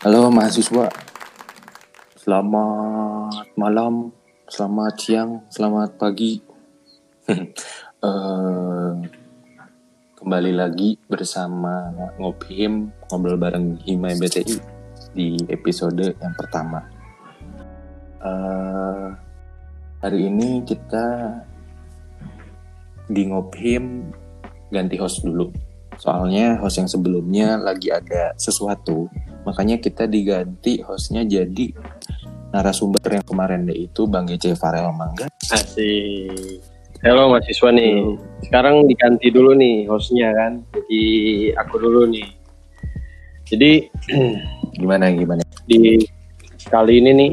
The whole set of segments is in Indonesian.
Halo mahasiswa, selamat malam, selamat siang, selamat pagi. Eh, kembali lagi bersama Ngobhim, ngobrol bareng Hima MBTI di episode yang pertama. Eh, hari ini kita di Ngobhim ganti host dulu. Soalnya host yang sebelumnya lagi ada sesuatu, makanya kita diganti hostnya jadi narasumber yang kemarin yaitu Bang Gece Farel Mangga. Asik. Halo mahasiswa nih. Sekarang diganti dulu nih hostnya kan. Jadi aku dulu nih. Jadi Gimana gimana? di kali ini nih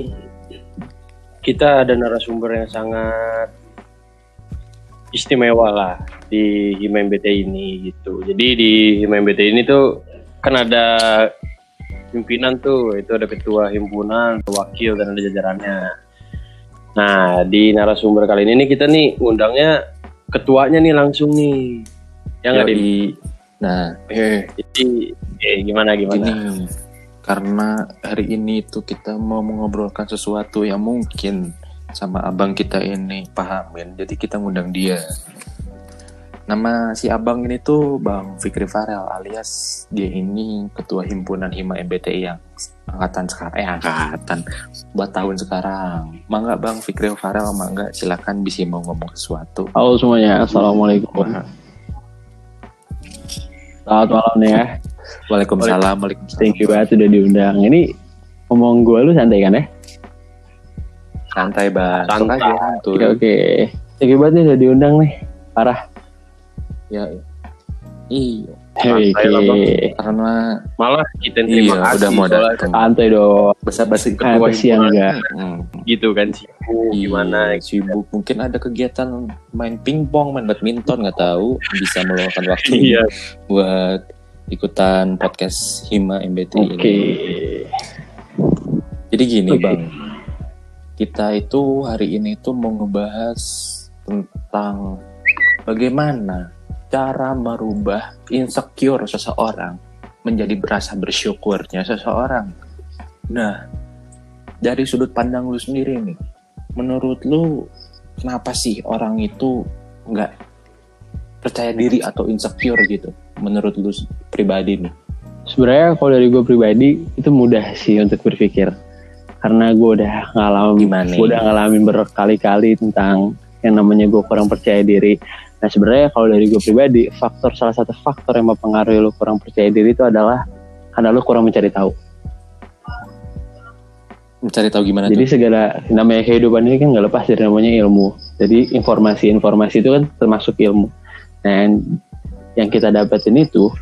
kita ada narasumber yang sangat istimewa lah di Hima MBT ini gitu. Jadi di Hima MBT ini tuh kan ada pimpinan tuh, itu ada ketua himpunan, wakil dan ada jajarannya. Nah, di narasumber kali ini nih kita nih ngundangnya ketuanya nih langsung nih. Yang nggak di. Nah, eh jadi eh, gimana gimana? gini, karena hari ini tuh kita mau mengobrolkan sesuatu yang mungkin sama abang kita ini pahamin, jadi kita ngundang dia. Nama si abang ini tuh Bang Fikri Farel alias dia ini ketua himpunan Hima MBTI yang angkatan sekarang eh angkatan buat tahun sekarang. Mangga Bang Fikri Farel mangga silakan bisa mau ngomong sesuatu. Halo semuanya, Assalamualaikum. Selamat malam nih ya. Waalaikumsalam. Waalaikumsalam. Thank you banget udah diundang. Ini ngomong gue lu santai kan ya? Santai Bang. Sok Santai. santuy. Oke oke. Thank you banget nih udah diundang nih. Parah. Ya, ya. Iya. Bang. Karena Malah kita terima iya kasih udah mau datang. Santai dong. Bahasa basi Ah, kasihan enggak? Hmm. gitu kan sibuk Iya, gimana sibuk mungkin ada kegiatan main pingpong main badminton nggak tahu bisa meluangkan waktu Iya. buat ikutan podcast Hima MBT Oke. ini jadi gini Oke. bang kita itu hari ini tuh mau ngebahas tentang bagaimana cara merubah insecure seseorang menjadi berasa bersyukurnya seseorang nah dari sudut pandang lu sendiri nih menurut lu kenapa sih orang itu nggak percaya diri atau insecure gitu menurut lu pribadi nih Sebenarnya kalau dari gue pribadi itu mudah sih untuk berpikir. Karena gue udah ngalamin, gue udah ngalamin berkali-kali tentang yang namanya gue kurang percaya diri. Nah sebenarnya kalau dari gue pribadi, faktor salah satu faktor yang mempengaruhi lu kurang percaya diri itu adalah karena lu kurang mencari tahu. mencari tahu gimana Jadi tuh segala namanya kehidupan ini kan nggak lepas dari namanya ilmu. Jadi informasi-informasi itu kan termasuk ilmu. Dan yang kita dapetin itu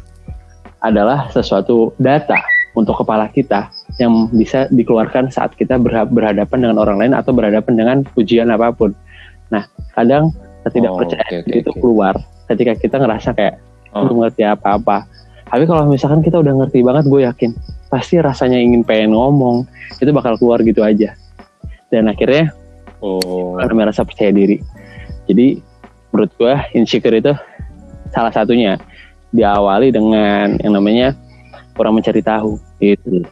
adalah sesuatu data untuk kepala kita yang bisa dikeluarkan saat kita berha- berhadapan dengan orang lain atau berhadapan dengan ujian apa pun. Nah, kadang Oh, ketidak percaya oke, oke, itu oke. keluar ketika kita ngerasa kayak Oh. belum ngerti apa-apa. Tapi kalau misalkan kita udah ngerti banget, gue yakin pasti rasanya ingin pengen ngomong itu bakal keluar gitu aja. Dan akhirnya oh karena merasa percaya diri. Jadi menurut gue insecure itu salah satunya diawali dengan yang namanya kurang mencari tahu gitu.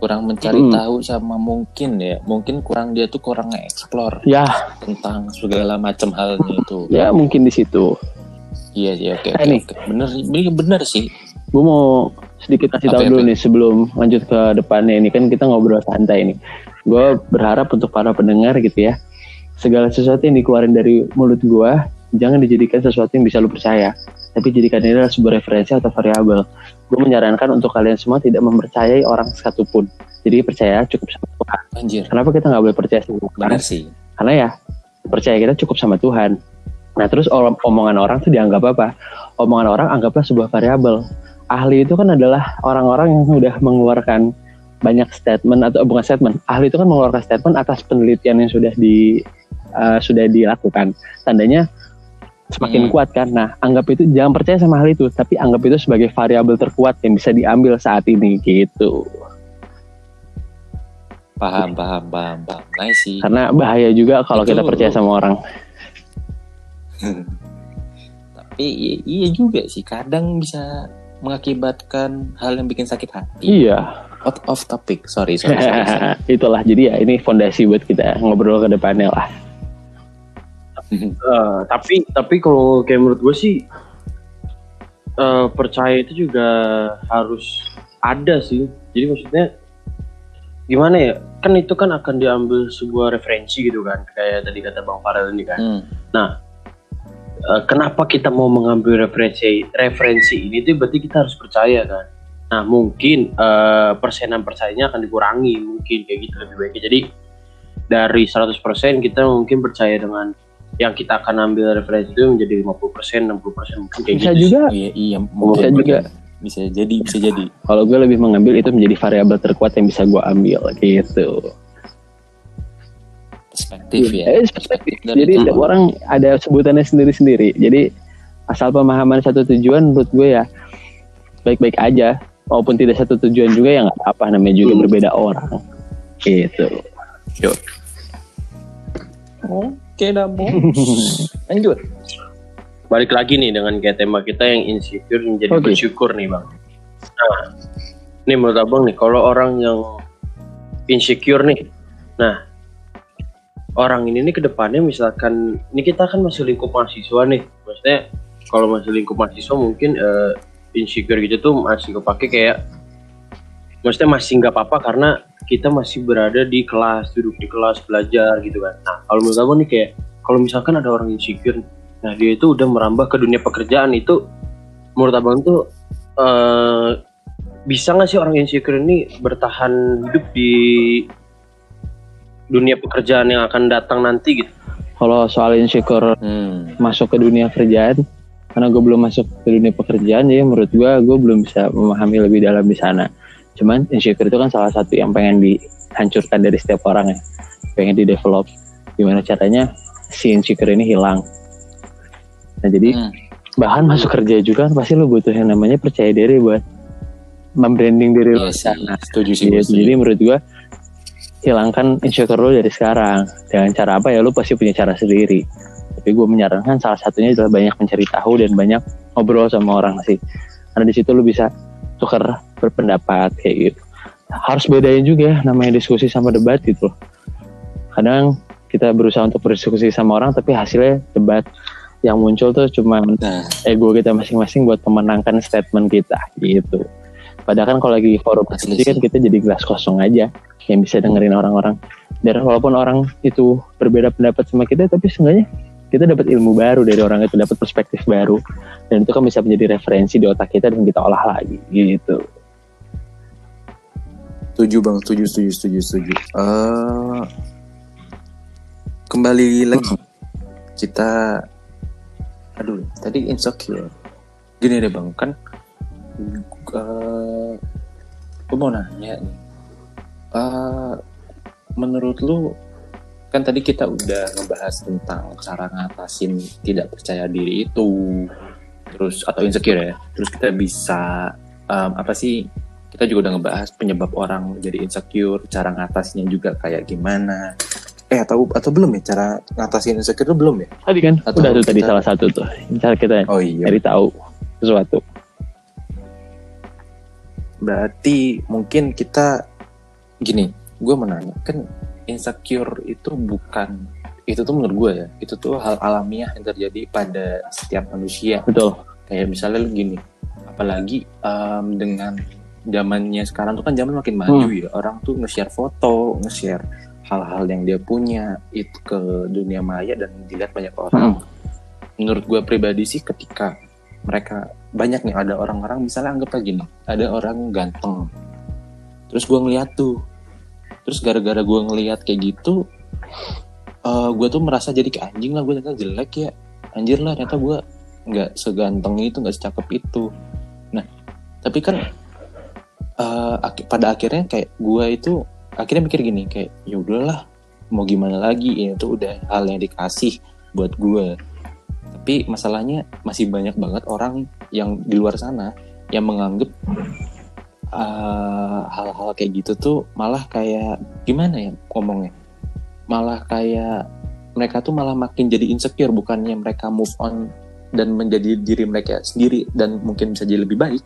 Kurang mencari Hmm. tahu sama mungkin ya mungkin kurang dia tuh kurang nge-explore Ya, tentang segala macam halnya itu ya mungkin di situ. iya iya oke Eh, oke nih. oke. bener bener bener sih Gue mau sedikit kasih tahu ya, dulu nih sebelum lanjut ke depannya ini kan kita ngobrol santai nih. Gue berharap untuk para pendengar gitu ya, segala sesuatu yang dikeluarin dari mulut gue jangan dijadikan sesuatu yang bisa lu percaya, tapi jadikan ini adalah sebuah referensi atau variabel. Gue menyarankan untuk kalian semua tidak mempercayai orang satupun. Jadi percaya cukup sama Tuhan. anjir Kenapa kita nggak boleh percaya sama Tuhan? sih Karena ya percaya kita cukup sama Tuhan. Nah terus om- omongan orang tuh dianggap apa? Omongan orang anggaplah sebuah variabel. Ahli itu kan adalah orang-orang yang udah mengeluarkan banyak statement atau bukan statement. Ahli itu kan mengeluarkan statement atas penelitian yang sudah di eh, sudah dilakukan. Tandanya semakin Hmm. kuat kan. Nah anggap itu jangan percaya sama hal itu, tapi anggap itu sebagai variabel terkuat yang bisa diambil saat ini gitu. paham paham paham paham nice sih Karena bahaya juga kalau Itu- kita percaya sama orang. tapi i- iya juga sih kadang bisa mengakibatkan hal yang bikin sakit hati Iya. out of topic sorry sorry, sorry, sorry. Itulah jadi ya ini fondasi buat kita ngobrol ke depannya lah. Eh, tapi tapi kalau kayak menurut gue sih eh, percaya itu juga harus ada sih. Jadi maksudnya gimana ya? Kan itu kan akan diambil sebuah referensi gitu kan, kayak tadi kata Bang Farel ini kan. Hmm. Eh, kenapa kita mau mengambil referensi referensi ini tuh berarti kita harus percaya kan. Nah mungkin eh, persenan percayanya akan dikurangi mungkin kayak gitu lebih baiknya. Jadi dari 100% kita mungkin percaya dengan yang kita akan ambil referensi itu menjadi 50%, 60% mungkin kayak Bisa gitu. juga iya iya bisa mungkin juga. bisa jadi bisa jadi Kalau gue lebih mengambil itu menjadi variabel terkuat yang bisa gue ambil gitu. perspektif ya Eh, perspektif. dari Jadi itu. orang ada sebutannya sendiri-sendiri. Jadi asal pemahaman satu tujuan menurut gue ya baik-baik aja. Walaupun tidak satu tujuan juga ya nggak apa namanya juga Hmm. berbeda orang. Gitu. oke dah bos lanjut Balik lagi nih dengan kayak tema kita yang insecure menjadi Oke. bersyukur nih bang. Nah, nih menurut abang nih kalau orang yang insecure nih, nah orang ini nih ke depannya misalkan ini kita kan masih lingkup mahasiswa nih, maksudnya kalau masih lingkup mahasiswa mungkin eh, insecure gitu tuh masih kepake kayak maksudnya masih nggak apa-apa karena kita masih berada di kelas duduk di kelas belajar gitu kan nah kalau menurut aku nih kayak kalau misalkan ada orang insecure nah dia itu udah merambah ke dunia pekerjaan itu menurut abang tuh eh, bisa nggak sih orang insecure ini bertahan hidup di dunia pekerjaan yang akan datang nanti gitu Kalau soal insecure hmm. masuk ke dunia kerjaan, karena gue belum masuk ke dunia pekerjaan, jadi menurut gue gue belum bisa memahami lebih dalam di sana. Cuman insecure itu kan salah satu yang pengen dihancurkan dari setiap orang ya, pengen di develop. Gimana caranya si insecure ini hilang. Nah jadi Hmm. bahkan masuk kerja juga kan pasti lo butuh yang namanya percaya diri buat membranding diri lo Iya di sih, sana. setuju sih gue setuju. Jadi menurut gua hilangkan insecure lo dari sekarang. Dengan cara apa ya lo pasti punya cara sendiri. Tapi gue menyarankan salah satunya adalah banyak mencari tahu dan banyak ngobrol sama orang sih. Karena di situ lo bisa tukar berpendapat kayak gitu. Harus bedain juga ya namanya diskusi sama debat gitu loh. Kadang kita berusaha untuk berdiskusi sama orang tapi hasilnya debat yang muncul tuh cuma Nah, ego kita masing-masing buat memenangkan statement kita gitu. Padahal kan kalau lagi forum diskusi kan kita jadi gelas kosong aja yang bisa dengerin orang-orang. Dan walaupun orang itu berbeda pendapat sama kita, tapi seenggaknya kita dapat ilmu baru dari orang itu, dapat perspektif baru, dan itu kan bisa menjadi referensi di otak kita dan kita olah lagi gitu. setuju bang, setuju, setuju, setuju, setuju. Eh, kembali lagi kita, aduh, tadi insecure. Gini deh bang, kan, uh, gue mau nanya nih, Eh, menurut lu, kan tadi kita udah ngebahas tentang cara ngatasin tidak percaya diri itu, terus atau insecure ya, terus kita bisa em, apa sih kita juga udah ngebahas penyebab orang jadi insecure, cara ngatasinnya juga kayak gimana. Eh atau atau belum ya cara ngatasin insecure itu belum ya? Tadi kan Atau udah tuh tadi salah satu tuh, cara kita Oh iya. cari tahu sesuatu. Berarti mungkin kita gini, gue menanya kan insecure itu bukan itu tuh menurut gue ya itu tuh hal alamiah yang terjadi pada setiap manusia Betul. kayak misalnya lu gini apalagi em, dengan zamannya sekarang tuh kan zaman makin maju Hmm. ya orang tuh nge-share foto nge-share hal-hal yang dia punya itu ke dunia maya dan dilihat banyak orang menurut gue pribadi sih ketika mereka banyak nih ada orang-orang misalnya anggap aja gini ada orang ganteng terus gue ngeliat tuh terus gara-gara gue ngeliat kayak gitu eh gue tuh merasa jadi kayak anjing lah gue ternyata jelek ya. Anjir lah ternyata gue nggak seganteng itu nggak secakep itu. Nah tapi kan eh, ak- pada akhirnya kayak gue itu akhirnya mikir gini kayak ya udahlah mau gimana lagi? Ini tuh udah hal yang dikasih buat gue tapi masalahnya masih banyak banget orang yang di luar sana yang menganggap eh, hal-hal kayak gitu tuh malah kayak gimana ya ngomongnya? Malah kayak mereka tuh malah makin jadi insecure bukannya mereka move on dan menjadi diri mereka sendiri dan mungkin bisa jadi lebih baik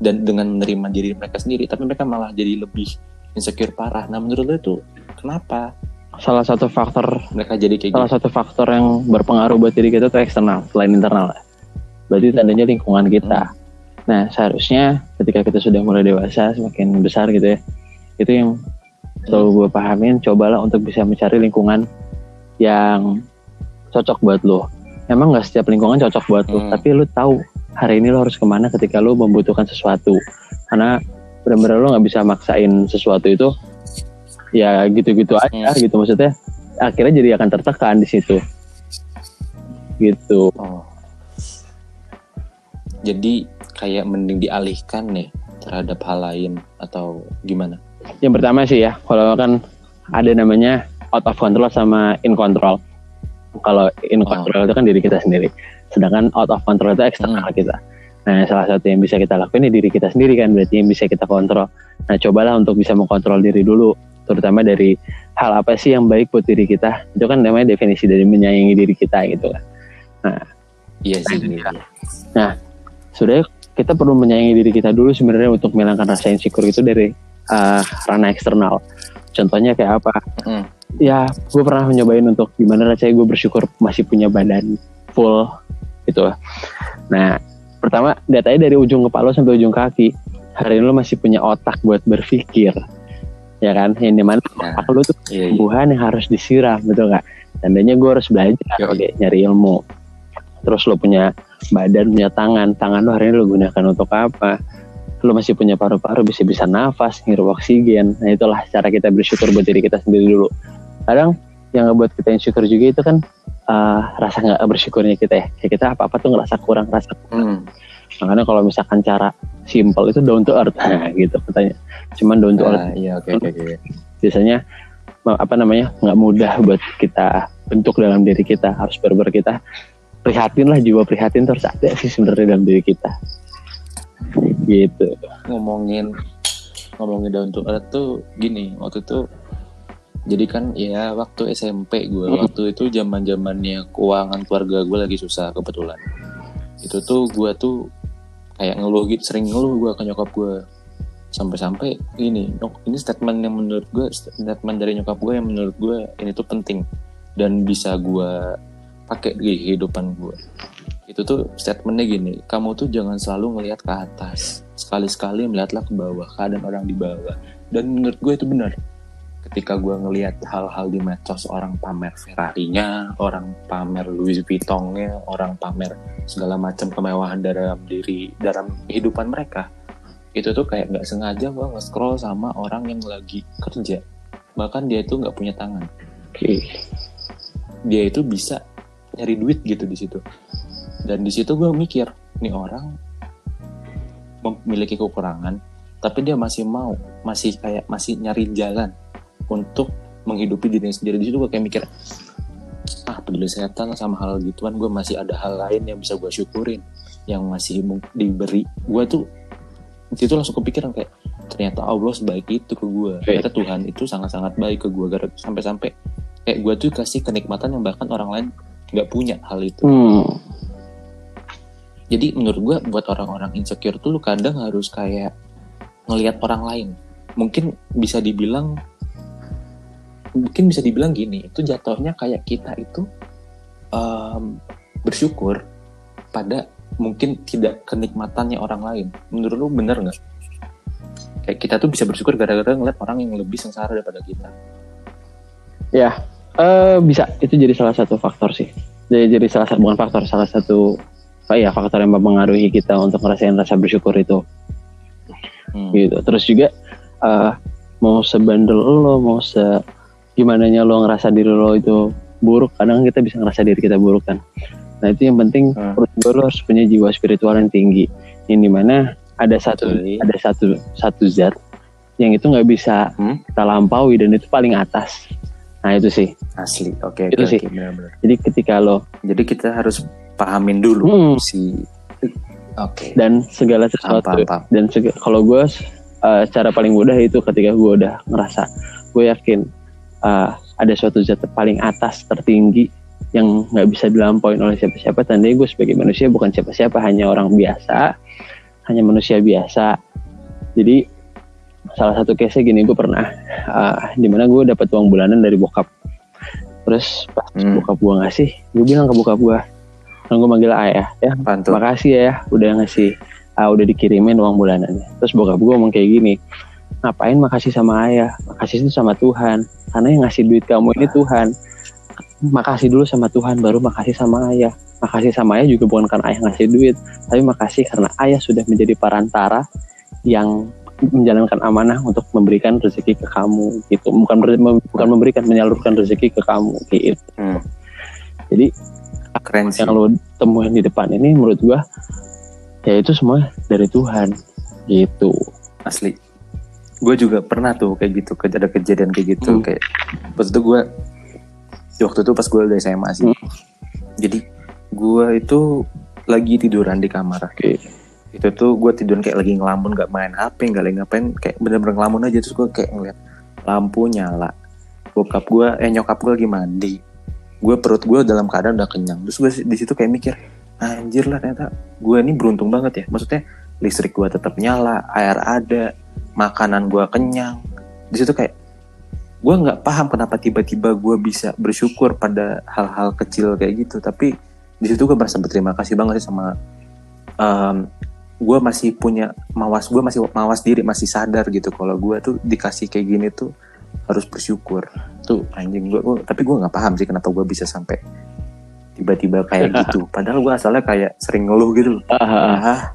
dan dengan menerima diri mereka sendiri tapi mereka malah jadi lebih insecure parah. Nah menurut lo itu kenapa? Salah satu faktor mereka jadi kayak salah gitu? satu faktor yang berpengaruh buat diri kita itu eksternal selain internal. Berarti tandanya lingkungan kita nah seharusnya ketika kita sudah mulai dewasa semakin besar gitu ya itu yang selalu gue pahamin cobalah untuk bisa mencari lingkungan yang cocok buat lo emang nggak setiap lingkungan cocok buat lo Hmm. tapi lo tahu hari ini lo harus ke mana ketika lo membutuhkan sesuatu karena benar-benar lo nggak bisa maksain sesuatu itu ya gitu-gitu aja Hmm. gitu maksudnya akhirnya jadi akan tertekan di situ gitu Oh. Jadi kayak mending dialihkan nih terhadap hal lain atau gimana? yang pertama sih ya kalau kan ada namanya out of control sama in control kalau in Oh. control itu kan diri kita sendiri sedangkan out of control itu eksternal Hmm. kita nah salah satu yang bisa kita lakuin ya diri kita sendiri kan berarti yang bisa kita kontrol nah cobalah untuk bisa mengkontrol diri dulu terutama dari hal apa sih yang baik buat diri kita itu kan namanya definisi dari menyayangi diri kita gitu kan Iya sih. Nah, iya. sudah kita perlu menyayangi diri kita dulu sebenarnya untuk menghilangkan rasa insecure itu dari uh, ranah eksternal. Contohnya kayak apa? Mm. Ya, gue pernah nyobain untuk gimana rasanya gue bersyukur masih punya badan full gitu. Nah, pertama datanya dari ujung kepala sampai ujung kaki. Hari ini lo masih punya otak buat berpikir, ya kan? Yang di mana Nah, otak lo tuh iya, iya. tumbuhan yang harus disiram, betul nggak? Tandanya gue harus belajar, oke, nyari ilmu. Terus lo punya badan, punya tangan, tangan lo hari ini lo gunakan untuk apa? Lo masih punya paru-paru, bisa bisa nafas, ngirup oksigen. Nah itulah cara kita bersyukur buat diri kita sendiri dulu. Kadang yang ngebuat kita insecure juga itu kan eh, rasa nggak bersyukurnya kita ya. Kayak kita apa-apa tuh ngerasa kurang, rasa kurang. Hmm. Makanya kalau misalkan cara simple itu down to earth, nah gitu katanya. Cuman down to earth Ah, iya oke oke oke. biasanya apa namanya nggak mudah buat kita bentuk dalam diri kita harus berber kita prihatin lah jiwa prihatin terus ada sih sebenarnya dalam diri kita. Gitu. Ngomongin ngomongin daun to earth tuh gini waktu itu jadi kan ya waktu SMP gue Mm. waktu itu zaman zamannya keuangan keluarga gue lagi susah kebetulan. Itu tuh gue tuh kayak ngeluh gitu sering ngeluh gue ke nyokap gue sampai-sampai ini ini statement yang menurut gue statement dari nyokap gue yang menurut gue ini tuh penting dan bisa gue pakai di kehidupan gue itu tuh statementnya gini kamu tuh jangan selalu melihat ke atas. Sekali-sekali melihatlah ke bawah keadaan orang di bawah. Dan menurut gue itu benar. Ketika gue ngelihat hal-hal di medsos orang pamer Ferrari-nya orang pamer Louis Vuitton-nya orang pamer segala macam kemewahan dalam diri dalam kehidupan mereka itu tuh kayak nggak sengaja gue nge-scroll sama orang yang lagi kerja. Bahkan dia itu nggak punya tangan. Oke. Dia itu bisa nyari duit gitu di situ. Dan di situ gue mikir nih orang memiliki kekurangan tapi dia masih mau masih kayak masih nyari jalan untuk menghidupi dirinya sendiri. Di situ gue kayak mikir ah peduli setan sama hal gituan gue masih ada hal lain yang bisa gue syukurin yang masih diberi. Gue tuh itu langsung kepikiran kayak ternyata Allah sebaik itu ke gue ternyata Tuhan itu sangat-sangat baik ke gue Gara- sampai-sampai kayak gue tuh kasih kenikmatan yang bahkan orang lain nggak punya hal itu. Hmm. jadi menurut gue buat orang-orang insecure tuh lu kadang harus kayak ngelihat orang lain. Mungkin bisa dibilang mungkin bisa dibilang gini itu jatuhnya kayak kita itu em, bersyukur pada mungkin tidak kenikmatannya orang lain. Menurut lu bener nggak? Kayak kita tuh bisa bersyukur gara-gara ngeliat orang yang lebih sengsara daripada kita. Ya eh, bisa itu jadi salah satu faktor sih jadi jadi salah satu bukan faktor salah satu oh iya faktor yang mempengaruhi kita untuk ngerasain rasa bersyukur itu Hmm. gitu terus juga eh, mau sebandel lo mau se gimana lo ngerasa diri lo itu buruk kadang kita bisa ngerasa diri kita buruk kan nah itu yang penting Hmm. menurut gue lo harus punya jiwa spiritual yang tinggi yang di mana ada satu Betul. ada satu satu zat yang itu nggak bisa Hmm? kita lampaui dan itu paling atas nah itu sih asli oke Itu oke sih. oke, benar-benar. jadi ketika lo jadi kita harus pahamin dulu Hmm. si oke dan segala sesuatu paham, paham. dan seg- kalau gue uh, cara paling mudah itu ketika gue udah ngerasa gue yakin uh, ada suatu zat paling atas tertinggi yang nggak bisa dilampaui oleh siapa-siapa tandanya gue sebagai manusia bukan siapa-siapa hanya orang biasa hanya manusia biasa jadi salah satu case gini gue pernah uh, di mana gue dapat uang bulanan dari bokap. Terus pas Hmm. bokap gue ngasih gue bilang ke bokap gue kan gue manggil ayah ya. Pantul. makasih ya udah ngasih ah, udah dikirimin uang bulanannya. Terus bokap gue ngomong kayak gini ngapain makasih sama ayah? Makasih itu sama Tuhan. Karena yang ngasih duit kamu ini Tuhan. Makasih dulu sama Tuhan baru makasih sama ayah. Makasih sama ayah juga bukan karena ayah ngasih duit tapi makasih karena ayah sudah menjadi perantara yang menjalankan amanah untuk memberikan rezeki ke kamu gitu bukan bukan memberikan menyalurkan rezeki ke kamu gitu Hmm. jadi Keren sih. yang lo temuin di depan ini menurut gua ya itu semua dari Tuhan gitu asli gue juga pernah tuh kayak gitu ada kejadian kayak gitu Hmm. kayak pas itu gue waktu itu pas gue udah SMA sih Hmm. jadi gue itu lagi tiduran di kamar Oke. Itu tuh gue tiduran kayak lagi ngelamun gak main HP gak lagi ngapain kayak bener-bener ngelamun aja. Terus gue kayak ngeliat lampu nyala. Bokap gue eh nyokap gue lagi mandi. Gue perut gue dalam keadaan udah kenyang. Terus gue di situ kayak mikir anjir lah ternyata gue ini beruntung banget ya. Maksudnya listrik gue tetap nyala air ada makanan gue kenyang. Di situ kayak gue nggak paham kenapa tiba-tiba gue bisa bersyukur pada hal-hal kecil kayak gitu. Tapi di situ gue merasa berterima kasih banget sih sama em, gue masih punya mawas gue masih mawas diri masih sadar gitu kalau gue tuh dikasih kayak gini tuh harus bersyukur. Tuh anjing gue tapi gue nggak paham sih kenapa gue bisa sampai tiba-tiba kayak gitu. Padahal gue asalnya kayak sering ngeluh gitu. Ah,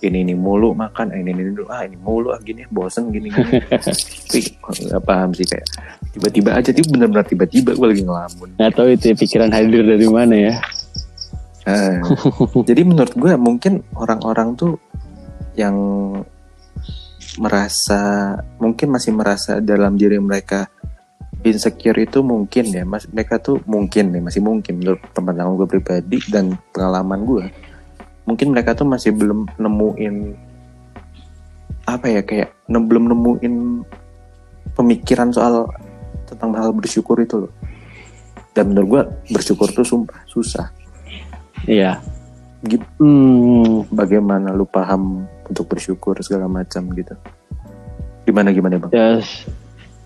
ini ini mulu makan ini ini dulu ah ini mulu ah gini bosen gini gini. Nggak paham sih kayak tiba-tiba aja tuh bener-bener tiba-tiba gue lagi ngelamun. Nggak tahu itu ya, pikiran hadir dari mana ya Eh, jadi menurut gue mungkin orang-orang tuh yang merasa mungkin masih merasa dalam diri mereka insecure itu mungkin ya. Mas mereka tuh mungkin nih masih mungkin menurut pengalaman gue pribadi dan pengalaman gue. Mungkin mereka tuh masih belum nemuin apa ya kayak ne- belum nemuin pemikiran soal tentang hal bersyukur itu loh. Dan menurut gue bersyukur tuh sumpah susah iya. Gitu. hmm, bagaimana lu paham untuk bersyukur segala macam gitu? Gimana gimana bang? Ya s-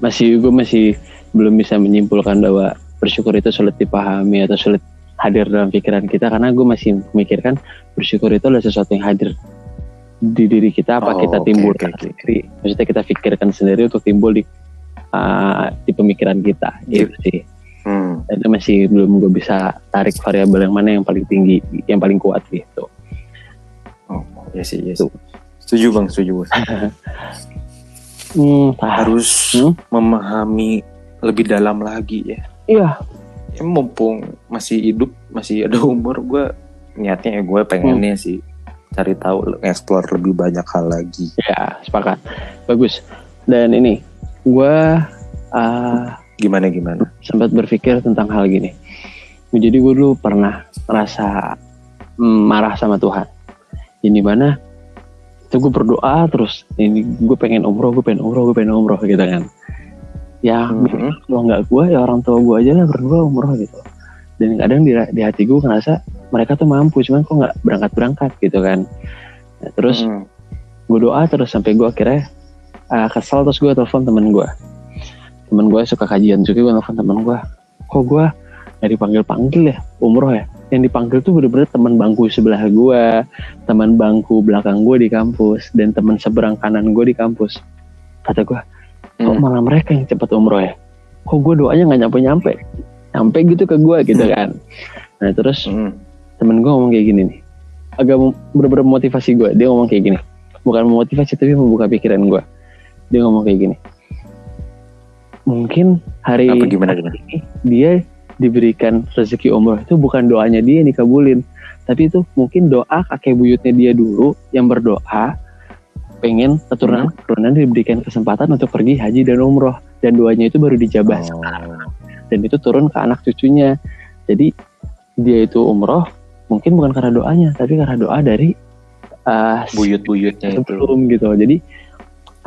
masih gue masih belum bisa menyimpulkan bahwa bersyukur itu sulit dipahami atau sulit hadir dalam pikiran kita karena gue masih memikirkan bersyukur itu adalah sesuatu yang hadir di diri kita apa Oh, kita timbulkan oke, oke. sendiri. Maksudnya kita pikirkan sendiri untuk timbul di uh, di pemikiran kita. Gitu sih hmm. Itu masih belum gue bisa tarik variabel yang mana yang paling tinggi yang paling kuat gitu. Oh ya sih ya sih. Setuju bang setuju hmm, ah, harus Hmm? memahami lebih dalam lagi ya. Iya. Ya mumpung masih hidup masih ada umur gue niatnya ya gue pengennya sih cari tahu explore lebih banyak hal lagi. Ya sepakat. Bagus. Dan ini gue uh, gimana gimana sempat berpikir tentang hal gini. Jadi gue dulu pernah merasa mm, marah sama Tuhan. Ini mana? Itu gue berdoa terus. Ini gue pengen umroh, gue pengen umroh, gue pengen umroh gitu kan. Ya Mhm. kalau nggak gue ya orang tua gue aja lah berdua umroh gitu. Dan kadang di, di hati gue ngerasa mereka tuh mampu, cuman kok nggak berangkat berangkat gitu kan. Nah, terus Hmm. gue doa terus sampai gue akhirnya uh, kesel terus gue telepon temen gue temen gue suka kajian juga gue telepon temen gue kok gue nggak dipanggil panggil ya? Umroh ya? Yang dipanggil tuh bener-bener teman bangku sebelah gue teman bangku belakang gue di kampus dan teman seberang kanan gue di kampus. Kata gue kok Hmm. malah mereka yang cepat umroh ya? Kok gue doanya nggak nyampe nyampe nyampe gitu ke gue gitu kan. Nah terus Hmm. temen gue ngomong kayak gini nih. Agak bener-bener motivasi gue dia ngomong kayak gini. Bukan memotivasi tapi membuka pikiran gue dia ngomong kayak gini mungkin hari apa gimana gimana? ini dia diberikan rezeki umroh. Itu bukan doanya dia yang dikabulin. Tapi itu mungkin doa kakek buyutnya dia dulu yang berdoa pengen keturunan keturunan diberikan kesempatan untuk pergi haji dan umroh. Dan doanya itu baru dijabah Oh. dan itu turun ke anak cucunya. Jadi dia itu umroh mungkin bukan karena doanya tapi karena doa dari uh, buyut-buyutnya itu. sebelum gitu. Jadi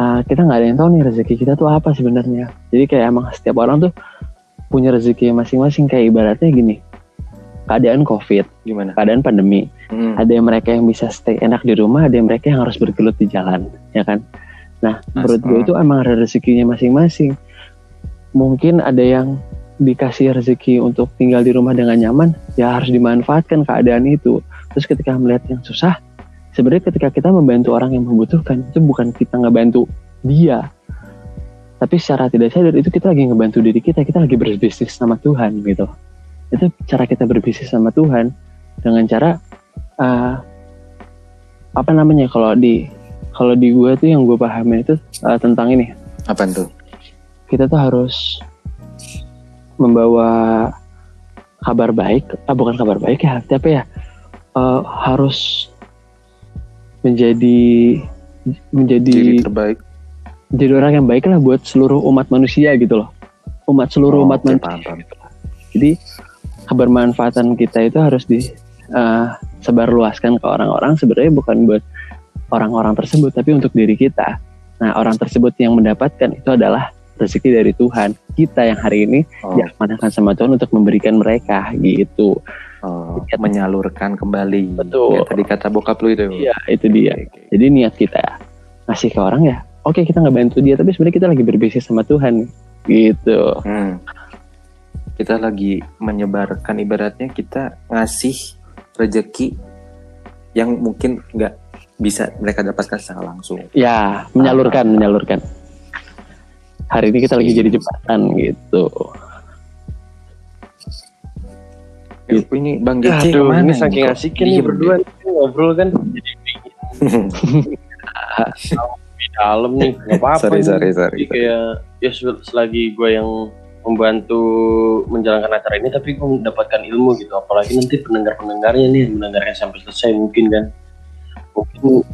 uh, kita nggak ada yang tahu nih rezeki kita tuh apa sebenarnya. Jadi kayak emang setiap orang tuh punya rezeki masing-masing. Kayak ibaratnya gini keadaan covid Gimana? keadaan pandemi. Hmm. ada yang mereka yang bisa stay enak di rumah ada yang mereka yang harus bergelut di jalan ya kan? Nah Mas- menurut gue hmm. itu emang ada rezekinya masing-masing. Mungkin ada yang dikasih rezeki untuk tinggal di rumah dengan nyaman ya harus dimanfaatkan keadaan itu. Terus ketika melihat yang susah sebenarnya ketika kita membantu orang yang membutuhkan itu bukan kita ngebantu dia. Tapi secara tidak sadar itu kita lagi ngebantu diri kita. Kita lagi berbisnis sama Tuhan gitu. Itu cara kita berbisnis sama Tuhan dengan cara eh, apa namanya kalau di kalau di gue tuh yang gue pahami itu eh, tentang ini. Apa tuh? kita tuh harus membawa kabar baik ah bukan kabar baik ya tapi ya eh, harus menjadi menjadi Diri terbaik. jadi orang yang baik lah buat seluruh umat manusia gitu loh umat seluruh Oh, umat manusia paham, paham. jadi kebermanfaatan kita itu harus disebarluaskan ke orang-orang sebenarnya bukan buat orang-orang tersebut tapi untuk diri kita. Nah orang tersebut yang mendapatkan itu adalah rezeki dari Tuhan. Kita yang hari ini Oh, diamanahkan sama Tuhan untuk memberikan mereka gitu. Oh, menyalurkan kembali. Betul. Ya, tadi kata bokap lu itu. Iya itu dia. Oke. Jadi niat kita ngasih ke orang ya. Oke kita nggak bantu dia tapi sebenarnya kita lagi berbisnis sama Tuhan gitu. Hmm. Kita lagi menyebarkan ibaratnya kita ngasih rejeki yang mungkin nggak bisa mereka dapatkan secara langsung. Ya menyalurkan menyalurkan. Hari ini kita lagi jadi jembatan gitu. Ya, ini Bang Gece Aduh, ke mana ini saking asiknya nih berdua nih, ngobrol kan jadi di dalam nih nggak apa-apa sorry, nih. sorry, sorry. Jadi kayak ya sel- selagi gue yang membantu menjalankan acara ini tapi gue mendapatkan ilmu gitu apalagi nanti pendengar-pendengarnya nih yang mendengarkan sampai selesai mungkin kan mungkin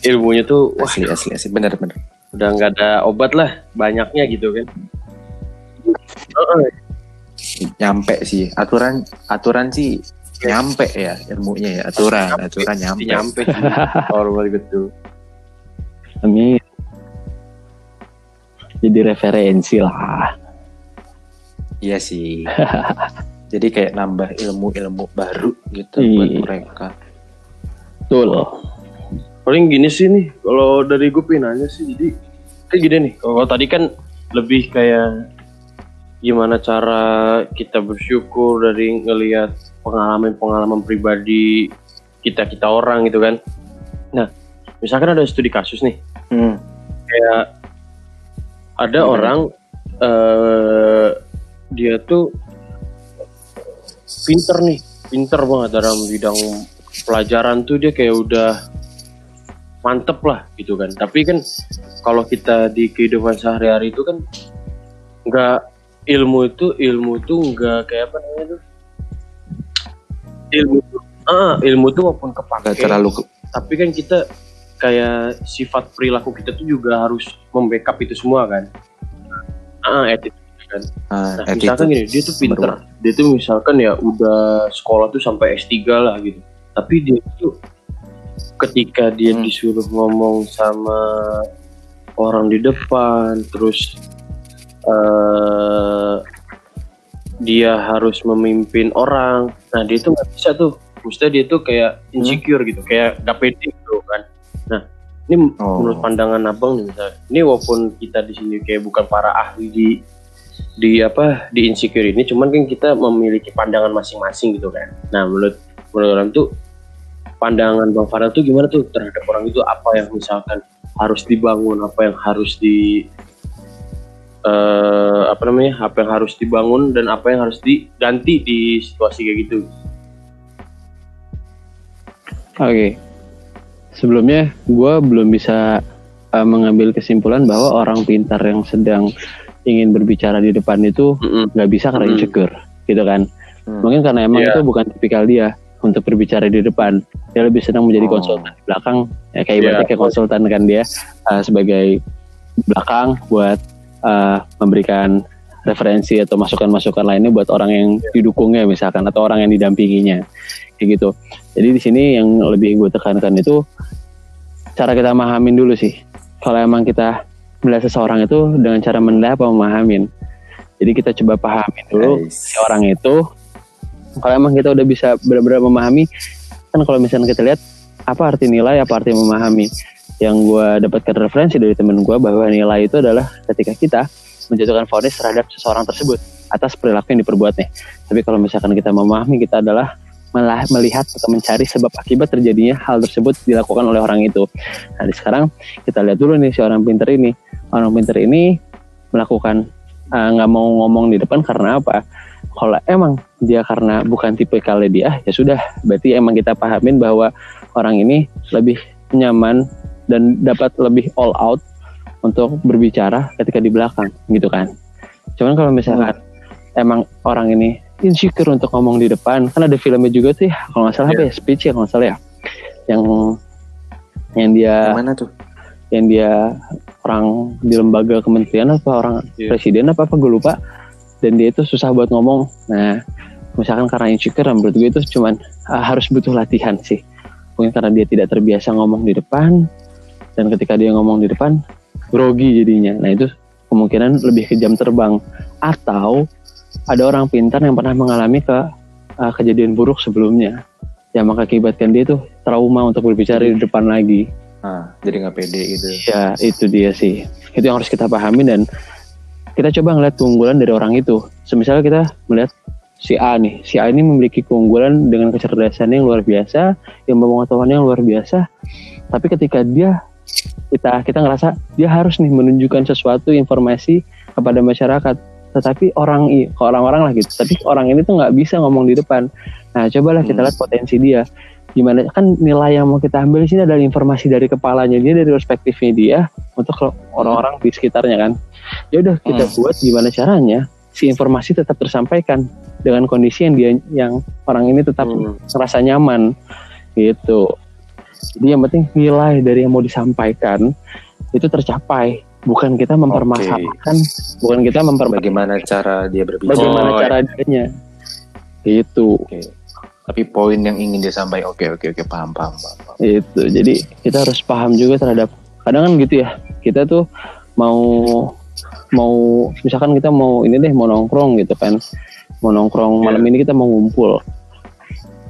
ilmunya tuh wah Asli, asli, asli. Bener, bener. udah nggak ada obat lah banyaknya gitu kan Heeh, Nyampe sih. Aturan, aturan sih nyampe ya ilmunya ya. Aturan, aturan nyampe. nyampe balik gitu Amin. Jadi referensi lah. Iya sih. Jadi kayak nambah ilmu-ilmu baru gitu Iya. buat mereka. Betul. paling gini sih nih kalau dari gue pengen nanya sih jadi kayak gini nih kalau tadi kan lebih kayak gimana cara kita bersyukur dari ngelihat pengalaman-pengalaman pribadi kita kita orang gitu kan nah misalkan ada studi kasus nih Hmm. kayak ada Gimana? orang eh dia tuh pinter nih pinter banget dalam bidang pelajaran tuh dia kayak udah mantep lah gitu kan tapi kan kalau kita di kehidupan sehari-hari itu kan nggak ilmu itu ilmu itu nggak kayak apa namanya tuh? Ilmu tuh ah ilmu tuh walaupun Gak kepake terlalu ke- tapi kan kita kayak sifat perilaku kita tuh juga harus membackup itu semua kan. Ah attitude kan. Ah, nah misalkan gini dia tuh pinter. dia tuh misalkan ya udah sekolah tuh sampai S3 lah gitu. Tapi dia tuh ketika dia Hmm. disuruh ngomong sama orang di depan terus eh dia harus memimpin orang. Nah dia tuh nggak bisa tuh. Maksudnya dia tuh kayak insecure gitu kayak gak pede gitu kan. Nah ini Oh. menurut pandangan abang nih misalnya. Ini walaupun kita di sini kayak bukan para ahli di di apa di insecure ini cuman kan kita memiliki pandangan masing-masing gitu kan. Nah menurut menurut orang tuh pandangan bang Farel tuh gimana tuh terhadap orang itu? Apa yang misalkan harus dibangun apa yang harus di eh, apa namanya apa yang harus dibangun dan apa yang harus diganti di situasi kayak gitu Oke. Sebelumnya gue belum bisa uh, mengambil kesimpulan bahwa orang pintar yang sedang ingin berbicara di depan itu nggak bisa karena Hmm. insecure, gitu kan? Hmm. Mungkin karena emang Iya. itu bukan tipikal dia untuk berbicara di depan. Dia lebih senang menjadi Oh. konsultan di belakang, ya kayak Iya. ibaratnya kayak konsultan kan dia uh, sebagai belakang buat uh, memberikan referensi atau masukan-masukan lainnya buat orang yang didukungnya misalkan atau orang yang didampinginya kayak gitu. Jadi di sini yang lebih gue tekankan itu cara kita memahamin dulu sih. Kalau emang kita melihat seseorang itu dengan cara menilai apa memahamin. Jadi kita coba pahamin dulu Guys. si orang itu kalau emang kita udah bisa benar-benar memahami kan kalau misalnya kita lihat apa arti nilai apa arti memahami yang gue dapatkan referensi dari temen gue bahwa nilai itu adalah ketika kita menjatuhkan vonis terhadap seseorang tersebut atas perilaku yang diperbuatnya. Tapi kalau misalkan kita memahami kita adalah melihat atau mencari sebab akibat terjadinya hal tersebut dilakukan oleh orang itu. Nah, di sekarang kita lihat dulu nih si orang pinter ini. Orang pinter ini melakukan eh, nggak uh, mau ngomong di depan karena apa? Kalau emang dia karena bukan tipe kali dia, ya sudah. Berarti emang kita pahamin bahwa orang ini lebih nyaman dan dapat lebih all out untuk berbicara ketika di belakang, gitu kan? Cuman kalau misalkan hmm. emang orang ini insecure untuk ngomong di depan kan ada filmnya juga ya kalau nggak salah yeah. apa ya speech ya kalau nggak salah ya yang yang dia yang mana tuh yang dia orang di lembaga kementerian apa orang yeah. presiden apa apa gue lupa dan dia itu susah buat ngomong nah misalkan karena insecure menurut gue itu cuman uh, harus butuh latihan sih mungkin karena dia tidak terbiasa ngomong di depan dan ketika dia ngomong di depan grogi jadinya nah itu kemungkinan lebih ke jam terbang atau ada orang pintar yang pernah mengalami ke uh, kejadian buruk sebelumnya yang mengakibatkan dia tuh trauma untuk berbicara di depan lagi. Ah, jadi nggak pede gitu. Iya, itu dia sih. Itu yang harus kita pahami dan kita coba ngeliat keunggulan dari orang itu. Semisal kita melihat si A nih, si A ini memiliki keunggulan dengan kecerdasan yang luar biasa, yang pengetahuan yang luar biasa. Tapi ketika dia kita kita ngerasa dia harus nih menunjukkan sesuatu informasi kepada masyarakat tetapi orang ke orang-orang lah gitu tapi orang ini tuh nggak bisa ngomong di depan nah cobalah kita hmm. lihat potensi dia gimana kan nilai yang mau kita ambil di sini adalah informasi dari kepalanya dia dari perspektifnya dia untuk orang-orang di sekitarnya kan ya udah kita hmm. buat gimana caranya si informasi tetap tersampaikan dengan kondisi yang dia yang orang ini tetap hmm. merasa nyaman gitu jadi yang penting nilai dari yang mau disampaikan itu tercapai. Bukan kita mempermasalahkan okay. bukan kita memper bagaimana cara dia berbicara bagaimana oh, cara dia itu. Okay. tapi poin yang ingin dia sampaikan oke okay, oke okay, oke okay, paham, paham paham. Itu. Jadi kita harus paham juga terhadap kadang kan gitu ya kita tuh mau mau misalkan kita mau ini deh mau nongkrong gitu kan. Mau nongkrong yeah. malam ini kita mau ngumpul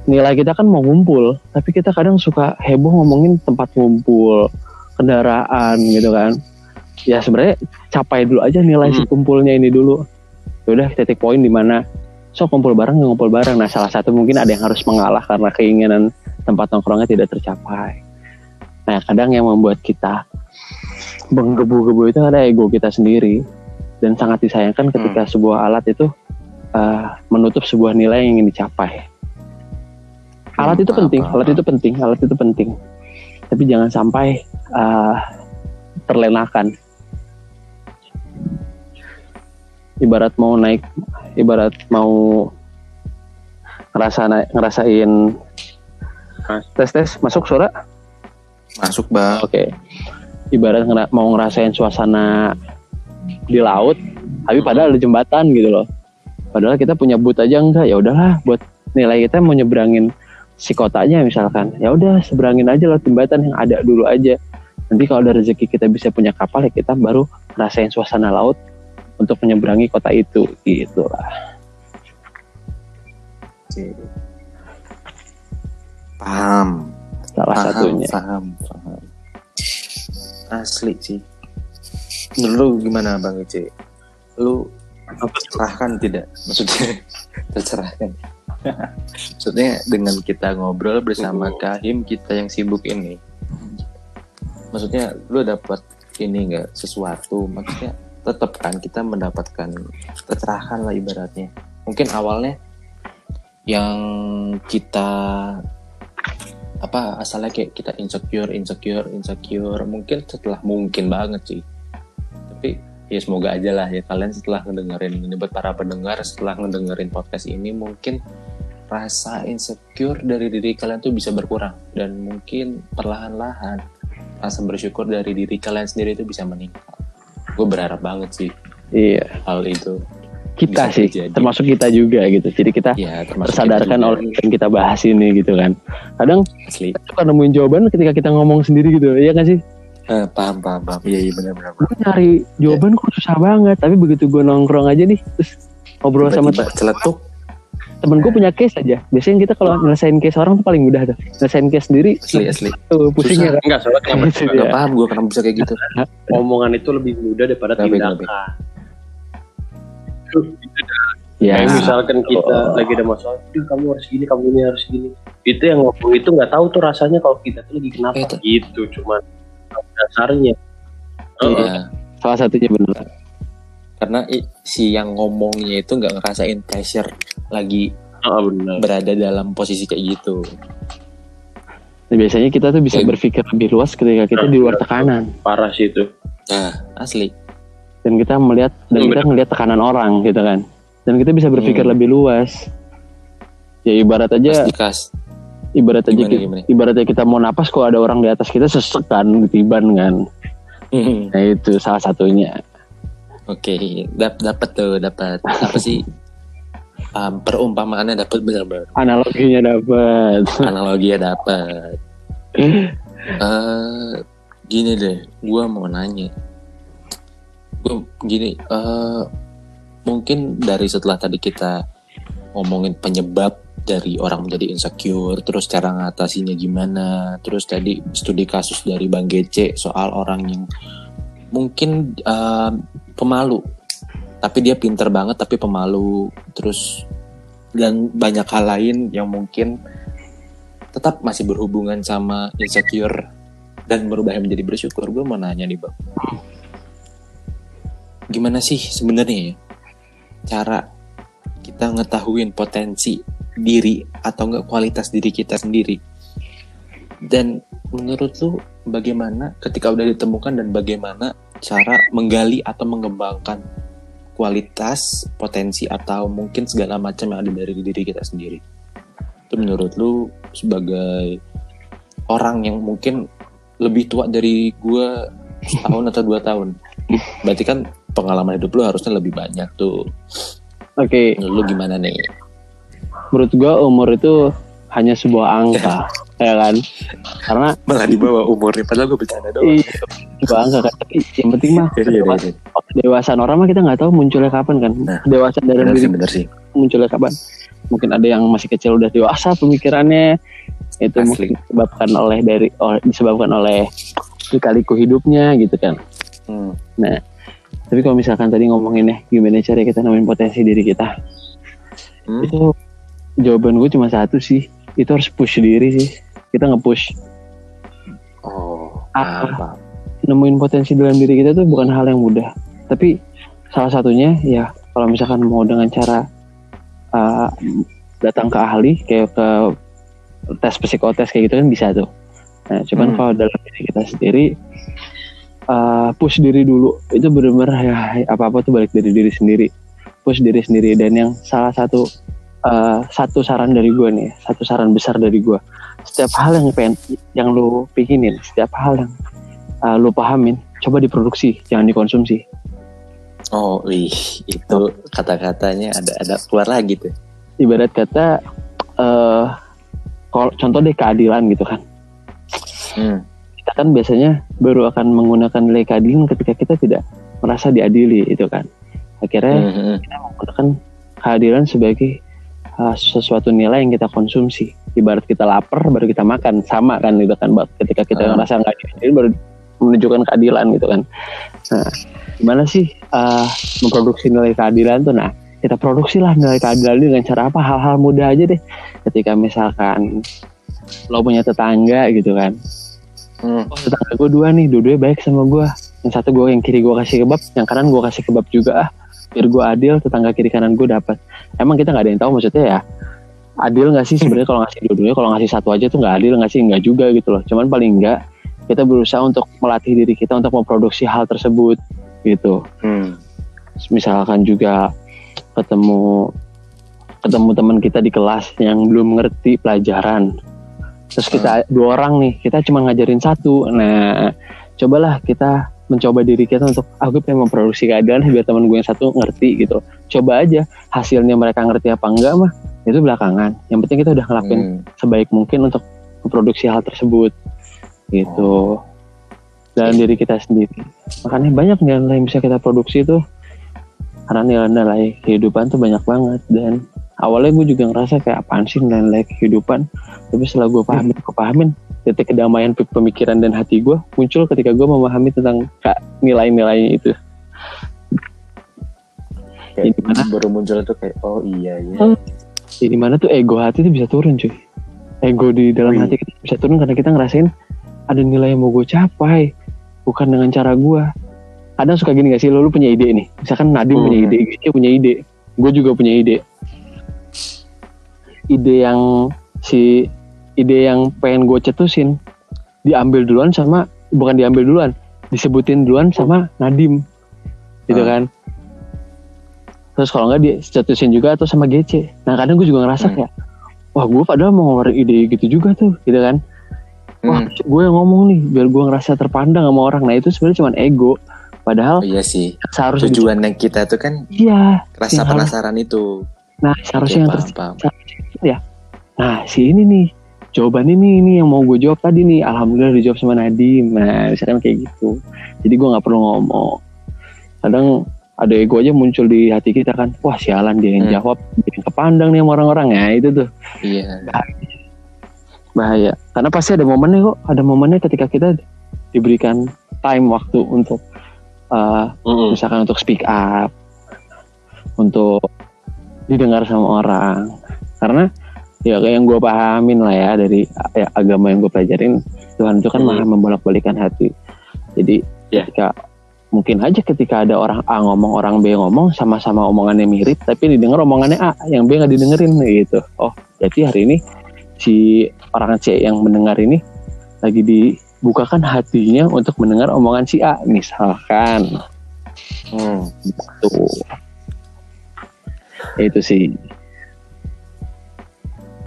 nilai kita kan mau ngumpul tapi kita kadang suka heboh ngomongin tempat ngumpul kendaraan gitu kan. Ya sebenarnya capai dulu aja nilai hmm. si kumpulnya ini dulu. Ya udah titik poin di mana? So kumpul bareng ngumpul bareng. Nah salah satu mungkin ada yang harus mengalah karena keinginan tempat nongkrongnya tidak tercapai. Nah kadang yang membuat kita menggebu-gebu itu ada ego kita sendiri. Dan sangat disayangkan ketika hmm. sebuah alat itu uh, menutup sebuah nilai yang ingin dicapai alat itu penting alat itu penting alat itu penting. Tapi jangan sampai uh, terlenakan ibarat mau naik ibarat mau ngerasa naik, ngerasain tes tes masuk suara? Masuk bang. Oke. Okay. ibarat ngera mau ngerasain suasana di laut tapi padahal ada jembatan gitu loh. Padahal kita punya boot aja enggak ya udahlah buat nilai kita mau nyebrangin si kotanya misalkan ya udah seberangin aja loh jembatan yang ada dulu aja. Nanti kalau ada rezeki kita bisa punya kapal ya kita baru ngerasain suasana laut untuk menyeberangi kota itu gitulah paham. Salah paham, satunya. paham paham. Asli sih lu gimana bang Ece? Lu tercerahkan tidak? Maksudnya tercerahkan maksudnya dengan kita ngobrol bersama Kahim kita yang sibuk ini. Maksudnya lu dapat ini enggak sesuatu. Maksudnya tetap kan kita mendapatkan kecerahan lah ibaratnya. Mungkin awalnya yang kita apa asalnya kayak kita insecure insecure insecure. Mungkin setelah mungkin banget sih. Tapi ya semoga aja lah ya. Kalian setelah ngedengerin ini buat para pendengar setelah ngedengerin podcast ini mungkin rasa insecure dari diri kalian tuh bisa berkurang. Dan mungkin perlahan-lahan rasa bersyukur dari diri kalian sendiri itu bisa meningkat. Gue berharap banget sih iya. hal itu kita sih terjadi. termasuk kita juga gitu. Jadi kita ya, tersadarkan oleh yang kita bahas ini gitu kan. Kadang Asli. suka nemuin jawaban ketika kita ngomong sendiri gitu iya kan sih? Uh, paham paham paham. Iya iya benar benar gue nyari jawaban ya. kok susah banget tapi begitu gue nongkrong aja nih terus ngobrol Tiba -tiba sama celetuk temen gue punya case aja biasanya kita kalau nyelesain case orang tuh paling mudah tuh nyelesain case sendiri asli asli tuh pusing ya kan Enggak, soalnya kenapa Itu Gak dia. paham gue kenapa bisa kayak gitu omongan itu lebih mudah daripada tindakan. ya Kayak misalkan kita Oh. lagi ada masalah, "Duh, kamu harus gini, kamu ini harus gini. Itu yang ngomong itu nggak tahu tuh rasanya kalau kita tuh lagi kenapa Itu. gitu, cuman dasarnya. Heeh. Iya. salah satunya bener karena si yang ngomongnya itu nggak ngerasain pressure lagi Heeh, benar. berada dalam posisi kayak gitu. Nah, biasanya kita tuh bisa berpikir lebih luas ketika kita di luar tekanan. Parah sih itu. nah asli. Dan kita melihat dan Hmm, kita ngelihat tekanan orang gitu kan. Dan kita bisa berpikir Hmm. lebih luas. Ya ibarat aja dikas ibarat aja Gimana, kita, gimana? ibaratnya kita mau napas kalau ada orang di atas kita sesek kan ketiban kan. Nah itu salah satunya oke dap dapat tuh dapat apa sih? Um, perumpamaannya dapat benar-benar analoginya dapat analoginya dapat Eh, gini deh gua mau nanya. Gua gini eh mungkin dari setelah tadi kita ngomongin penyebab dari orang menjadi insecure terus cara ngatasinya gimana terus tadi studi kasus dari Bang Gece soal orang yang mungkin eh, pemalu. Tapi dia pinter banget tapi pemalu. Terus dan banyak hal lain yang mungkin tetap masih berhubungan sama insecure dan merubahnya menjadi bersyukur. Gue mau nanya nih bang. Gimana sih sebenarnya ya cara kita ngetahuin potensi diri atau enggak kualitas diri kita sendiri? Dan menurut lu bagaimana ketika udah ditemukan dan bagaimana cara menggali atau mengembangkan kualitas potensi atau mungkin segala macam yang ada dari diri kita sendiri. Itu menurut lu sebagai orang yang mungkin lebih tua dari gua setahun atau dua tahun. Berarti kan pengalaman hidup lu harusnya lebih banyak tuh. Oke. Menurut lu gimana nih? Menurut gua umur itu hanya sebuah angka ya kan? Karena malah di bawah umurnya padahal gue bercanda doang. Iya, angka kan tapi yang penting mah Iya, iya, iya. dewasaan orang mah kita nggak tahu munculnya kapan kan. Nah, dewasa dalam bener diri sih bener sih. munculnya kapan. Mungkin ada yang masih kecil udah dewasa pemikirannya. Itu Asli. mungkin disebabkan oleh dari oleh- disebabkan oleh lika-liku hidupnya gitu kan. Hmm. tapi kalau misalkan tadi ngomongin ya gimana cara kita nemuin potensi diri kita? Hmm? itu jawaban gue cuma satu sih. Itu harus push diri sih kita nge-push. Oh Apa? apa nemuin potensi dalam diri kita tuh bukan hal yang mudah. Tapi salah satunya ya kalau misalkan mau dengan cara uh, datang ke ahli kayak ke tes psikotes kayak gitu kan bisa tuh. Nah cuman Hmm. kalau dalam diri kita sendiri uh, push diri dulu. Itu benar-benar ya apa apa tuh balik dari diri sendiri. Push diri sendiri. Dan yang salah satu uh, satu saran dari gue nih satu saran besar dari gue setiap hal yang pengen yang lu pikinin setiap hal yang uh, lu pahamin coba diproduksi jangan dikonsumsi. Oh wih itu kata-katanya ada ada keluar lagi tuh. Ibarat kata eh kalau contoh deh keadilan gitu kan. Hmm. kita kan biasanya baru akan menggunakan nilai keadilan ketika kita tidak merasa diadili itu kan. Akhirnya Hmm, hmm. kita menggunakan keadilan sebagai uh, sesuatu nilai yang kita konsumsi ibarat kita lapar baru kita makan. Sama kan gitu kan ketika kita Ah. ngerasa nggak diadili baru menunjukkan keadilan gitu kan. Nah gimana sih uh, memproduksi nilai keadilan tuh? Nah kita produksilah nilai keadilan ini dengan cara apa? Hal-hal mudah aja deh. Ketika misalkan lo punya tetangga gitu kan. Hmm. oh tetangga gue dua nih dua-duanya baik sama gue yang satu gue yang kiri gue kasih kebab yang kanan gue kasih kebab juga ah. Biar gue adil tetangga kiri kanan gue dapat. Emang kita nggak ada yang tahu maksudnya ya adil nggak sih sebenarnya kalau ngasih dua-duanya kalau ngasih satu aja tuh nggak adil nggak sih? Nggak juga gitu loh. Cuman paling nggak kita berusaha untuk melatih diri kita untuk memproduksi hal tersebut gitu. Hmm. misalkan juga ketemu ketemu teman kita di kelas yang belum ngerti pelajaran. Terus kita dua orang nih kita cuma ngajarin satu. Nah cobalah kita mencoba diri kita untuk aku pengen memproduksi keadilan biar teman gue yang satu ngerti gitu. Coba aja hasilnya mereka ngerti apa enggak mah itu belakangan. Yang penting kita udah ngelakuin Hmm. sebaik mungkin untuk memproduksi hal tersebut. Gitu. Dalam diri kita sendiri. Makanya banyak nilai yang bisa kita produksi tuh. Karena nilai-nilai kehidupan tuh banyak banget. Dan awalnya gue juga ngerasa kayak apaan sih nilai kehidupan? Tapi setelah gue pahamin kepahamin titik kedamaian pe- pemikiran dan hati gue muncul ketika gue memahami tentang kak nilai-nilainya itu. Kayak mana? baru muncul itu kayak oh iya iya. Hmm. Di mana tuh ego hati itu bisa turun cuy. Ego di dalam Wih. hati kita bisa turun karena kita ngerasain ada nilai yang mau gue capai bukan dengan cara gue kadang suka gini gak sih? Lo, lu punya ide nih. Misalkan Nadim Hmm. punya ide dia punya ide gue juga punya ide. Ide yang si ide yang pengen gue cetusin diambil duluan sama bukan diambil duluan disebutin duluan sama Nadim gitu Ah. kan terus kalau nggak dicetusin juga atau sama GC nah kadang gue juga ngerasa Hmm. kayak wah gue padahal mau ngeluarin ide gitu juga tuh gitu kan. Wah Hmm. gue yang ngomong nih biar gue ngerasa terpandang sama orang. Nah itu sebenarnya cuma ego. Padahal Oh, iya sih. seharusnya tujuan yang kita itu kan iya rasa harus- penasaran itu. Nah seharusnya yang paham, paham. nah si ini nih jawaban ini ini yang mau gue jawab tadi nih. Alhamdulillah dijawab sama Nadim nah misalkan kayak gitu. Jadi gue nggak perlu ngomong. Kadang ada ego aja muncul di hati kita kan wah sialan dia yang Hmm. jawab dia yang kepandang nih sama orang-orang ya itu tuh iya bahaya karena pasti ada momennya kok ada momennya ketika kita diberikan time waktu untuk uh, Mm-mm. misalkan untuk speak up untuk didengar sama orang karena ya kayak yang gue pahamin lah ya dari ya, agama yang gue pelajarin Tuhan itu kan Hmm. maha membolak balikan hati jadi Ya. ketika mungkin aja ketika ada orang A ngomong orang B ngomong sama-sama omongannya mirip tapi didengar omongannya A yang B nggak didengerin gitu oh berarti hari ini si orang C yang mendengar ini lagi dibukakan hatinya untuk mendengar omongan si A misalkan Hmm. tuh itu sih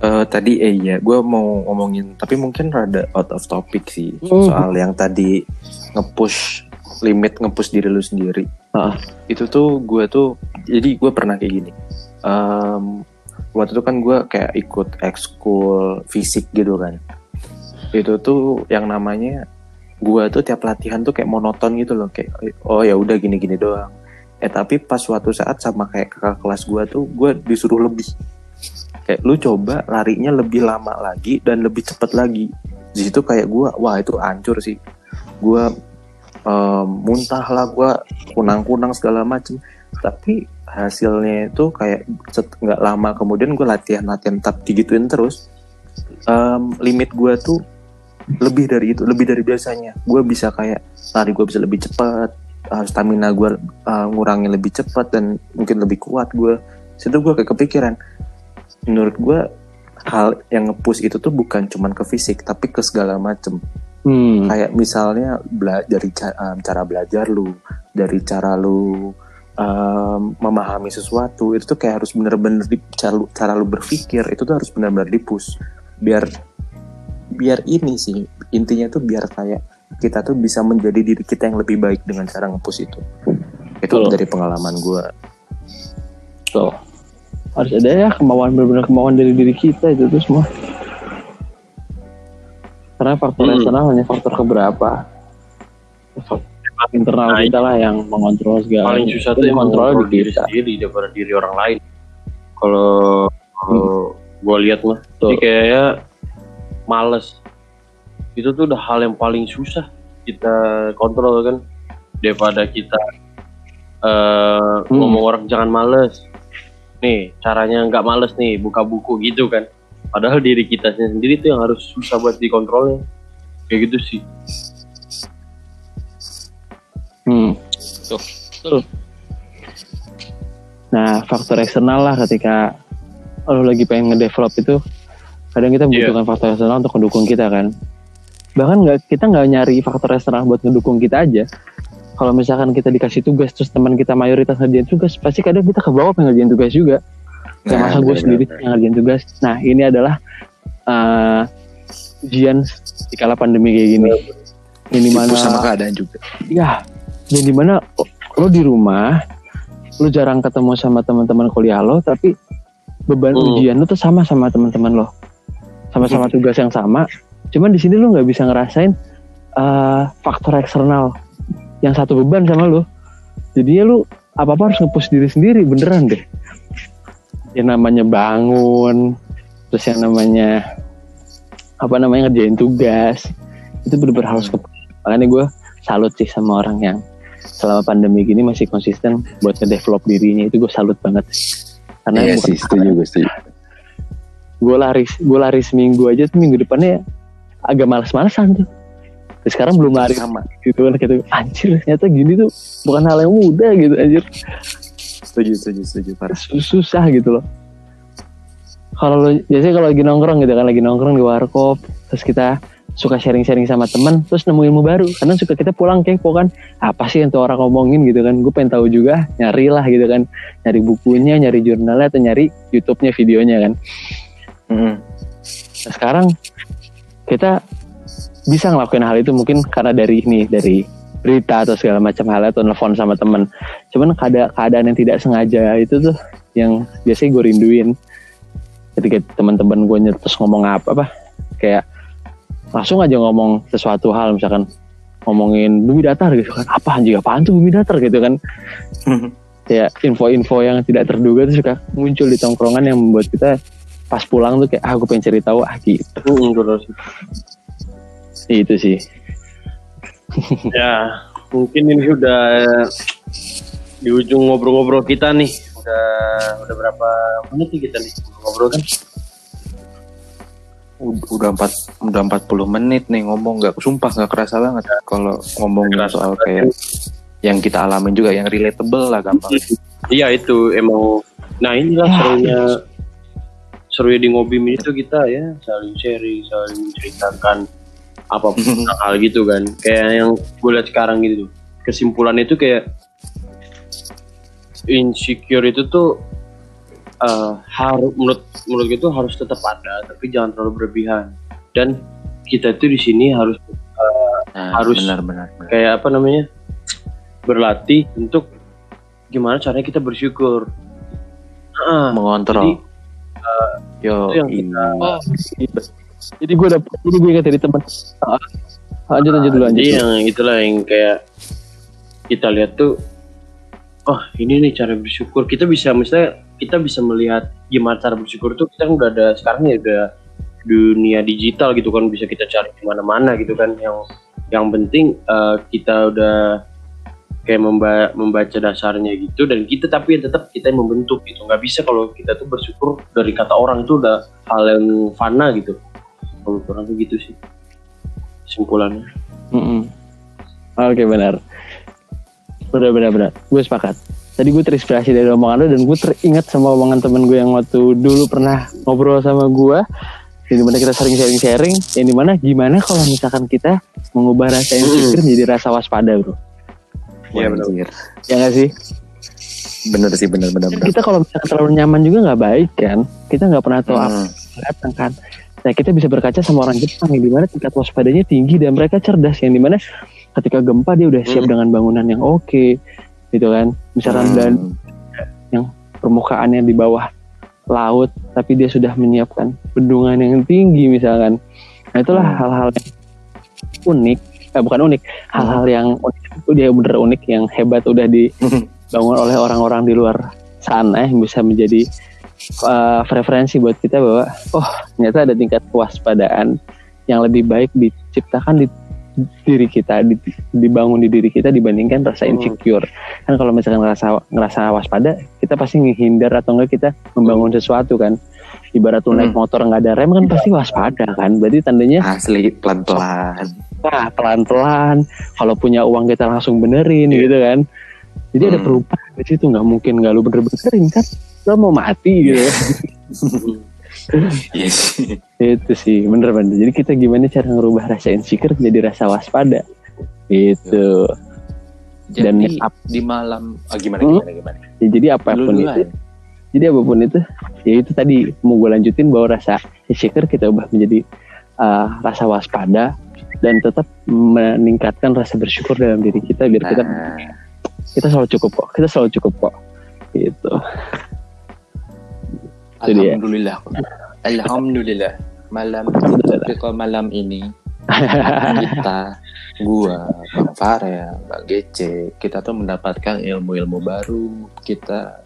Eh, tadi eh iya, gue mau ngomongin, tapi mungkin rada out of topic sih Hmm. soal yang tadi nge-push limit nge-push diri lu sendiri. Ah. Itu tuh gue tuh, jadi gue pernah kayak gini. Em, waktu itu kan gue kayak ikut ekskul fisik gitu kan. Itu tuh yang namanya gue tuh tiap latihan tuh kayak monoton gitu loh, kayak oh ya udah gini-gini doang. Eh tapi pas suatu saat sama kayak kakak kelas gue tuh, gue disuruh lebih kayak lu coba larinya lebih lama lagi dan lebih cepat lagi di situ kayak gua wah itu hancur sih gua muntah lah gua kunang-kunang segala macem. Tapi hasilnya itu kayak nggak lama kemudian gue latihan-latihan tetap digituin terus em, limit gua tuh lebih dari itu lebih dari biasanya. Gue bisa kayak lari gue bisa lebih cepat eh, stamina gue ngurangin lebih cepat dan mungkin lebih kuat gue situ gue kayak kepikiran. Menurut gue hal yang nge-push itu tuh bukan cuman ke fisik tapi ke segala macem hmm. kayak misalnya bela dari ca- um, cara belajar lu dari cara lu um, memahami sesuatu itu tuh kayak harus bener-bener di, cara, lu, cara lu berpikir itu tuh harus bener-bener di-push biar biar ini sih intinya tuh biar kayak kita tuh bisa menjadi diri kita yang lebih baik dengan cara nge-push itu itu Betul. dari pengalaman gue Tuh. harus ada ya kemauan benar-benar kemauan dari diri kita itu tuh semua karena faktor Hmm. eksternal hanya faktor keberapa. Faktor internal Nah, kita lah yang mengontrol segala paling susah Itu emang mengontrol diri kita. sendiri daripada diri orang lain. Kalau gue lihat mah Tuh. jadi kayaknya males. Itu tuh udah hal yang paling susah kita kontrol kan daripada kita eh Hmm. ngomong orang jangan males. Nih caranya nggak males nih buka buku gitu kan padahal diri kita sendiri tuh yang harus susah buat dikontrolnya kayak gitu sih Hmm. Betul. Nah, faktor eksternal lah ketika lo lagi pengen ngedevelop itu, kadang kita membutuhkan faktor eksternal untuk mendukung kita kan. Bahkan nggak kita nggak nyari faktor eksternal buat ngedukung kita aja. Kalau misalkan kita dikasih tugas terus teman kita mayoritas ngerjain tugas, pasti kadang kita ke bawah pengen ngerjain tugas juga. Nah, masa gue bener-bener. sendiri yang ngerjain tugas. Nah, ini adalah uh, ujian di kala pandemi kayak gini. Ini mana Dipush sama keadaan juga ya dan di mana lo di rumah lo jarang ketemu sama teman-teman kuliah lo tapi beban Hmm. ujian lo tuh sama sama teman-teman lo sama-sama tugas yang sama cuman di sini lo nggak bisa ngerasain eh, faktor eksternal yang satu beban sama lo jadi ya lo apa apa harus ngepush diri sendiri beneran deh yang namanya bangun terus yang namanya apa namanya ngerjain tugas. Itu benar-benar harus ke makanya gue salut sih sama orang yang selama pandemi gini masih konsisten buat ngedevelop dirinya. Itu gue salut banget karena Iya sih, setuju gue setuju. gue lari gue lari seminggu aja tuh minggu depannya agak males-malesan tuh. Terus sekarang belum lari Sama. gitu kan gitu. Anjir ternyata gini tuh bukan hal yang mudah gitu anjir Setuju, setuju, setuju. Parah. Sus- susah gitu loh kalau lo biasanya kalau lagi nongkrong gitu kan lagi nongkrong di warkop terus kita suka sharing-sharing sama teman terus nemu ilmu baru karena suka kita pulang kepo kan apa sih yang tuh orang ngomongin gitu kan gue pengen tahu juga nyari lah gitu kan nyari bukunya nyari jurnalnya atau nyari YouTube-nya videonya kan Mm-mm. Nah, sekarang kita bisa ngelakuin hal itu mungkin karena dari ini dari berita atau segala macam hal atau nelfon sama temen. Cuman keada keadaan yang tidak sengaja itu tuh yang biasanya gue rinduin. Ketika teman-teman gue nyetus ngomong apa apa kayak langsung aja ngomong sesuatu hal misalkan ngomongin bumi datar gitu kan. Apa anjing apaan tuh bumi datar gitu kan. Kayak info-info yang tidak terduga tuh suka muncul di tongkrongan yang membuat kita pas pulang tuh kayak ah gue pengen cari tahu. Ah gitu. Itu sih Ya, mungkin ini sudah di ujung ngobrol-ngobrol kita nih. Udah udah berapa menit nih kita nih ngobrol kan? Ud- Udah empat udah 40 menit nih ngomong nggak sumpah nggak kerasa banget kalau ngomongin Kerasa soal kayak yang kita alamin juga yang relatable lah gampang. Iya itu emang. Nah inilah Ya. serunya serunya di ngobim itu kita ya saling sharing, saling menceritakan apa pun tentang hal gitu kan. Kayak yang gue lihat sekarang gitu. Kesimpulan itu kayak insecure itu tuh harus menurut menurut gue tuh harus tetap ada tapi jangan terlalu berlebihan dan kita itu di sini harus Nah, Harus- benar benar. benar. kayak apa namanya berlatih untuk gimana caranya kita bersyukur. Mengontrol. jadi Yo, itu yang iya. kita- oh gitu. Jadi gue dapet jadi gue ingat dari teman Ah, lanjut lanjut dulu lanjut jadi yang itulah yang kayak kita lihat tuh oh ini nih cara bersyukur. Kita bisa misalnya kita bisa melihat gimana cara bersyukur tuh kita kan udah ada sekarang ya udah dunia digital gitu kan bisa kita cari di mana-mana gitu kan. Yang yang penting eh, kita udah kayak memba- membaca dasarnya gitu dan kita tapi tetap kita yang membentuk gitu. Nggak bisa kalau kita tuh bersyukur dari kata orang itu udah hal yang fana gitu kalau tuh gitu sih. Kesimpulannya. Mm-mm. oke benar. Benar benar benar. Gue sepakat. Tadi gue terinspirasi dari omongan lo dan gue teringat sama omongan temen gue yang waktu dulu pernah ngobrol sama gue yang di mana kita sering sharing sharing yang di mana gimana kalau misalkan kita mengubah rasa insecure menjadi rasa waspada bro? Iya, benar. Ya nggak sih? Bener sih bener bener Kan bener. kita kalau misalkan terlalu nyaman juga nggak baik kan? Kita nggak pernah tahu apa Hmm. yang datang kan nah kita bisa berkaca sama orang Jepang yang di mana tingkat waspadanya tinggi dan mereka cerdas yang di mana ketika gempa dia udah siap Hmm. dengan bangunan yang oke gitu kan misalkan Hmm. dan permukaannya di bawah laut tapi dia sudah menyiapkan bendungan yang tinggi misalkan nah itulah Hmm. hal-hal yang unik eh, bukan unik hal-hal yang unik itu dia bener unik yang hebat udah dibangun oleh orang-orang di luar sana yang bisa menjadi uh, referensi buat kita bahwa oh ternyata ada tingkat kewaspadaan yang lebih baik diciptakan di diri kita di- dibangun di diri kita dibandingkan rasa Hmm. insecure. Kan kalau misalkan ngerasa ngerasa waspada kita pasti menghindar atau enggak kita membangun sesuatu kan. Ibarat lu naik Hmm. motor nggak ada rem kan pasti waspada kan. Berarti tandanya Asli pelan pelan. nah pelan-pelan. Kalau punya uang kita langsung benerin gitu kan. Jadi ada Hmm. perubahan di situ. Nggak mungkin nggak lu bener-benerin kan lo mau mati gitu Iya sih. itu sih bener-bener jadi kita gimana cara ngerubah rasa insecure jadi rasa waspada itu Dan Jadi ap- di malam ah, gimana Hmm? gimana gimana. Ya, jadi apa pun Dulu itu duluan. jadi apa pun itu ya itu tadi mau gue lanjutin bahwa rasa insecure kita ubah menjadi uh, rasa waspada dan tetap meningkatkan rasa bersyukur dalam diri kita biar kita Nah, kita selalu cukup kok kita selalu cukup kok gitu Itu. Alhamdulillah. Alhamdulillah. Malam ketika malam ini kita, gua, Bang Farel, Bang Gece, kita tuh mendapatkan ilmu-ilmu baru. Kita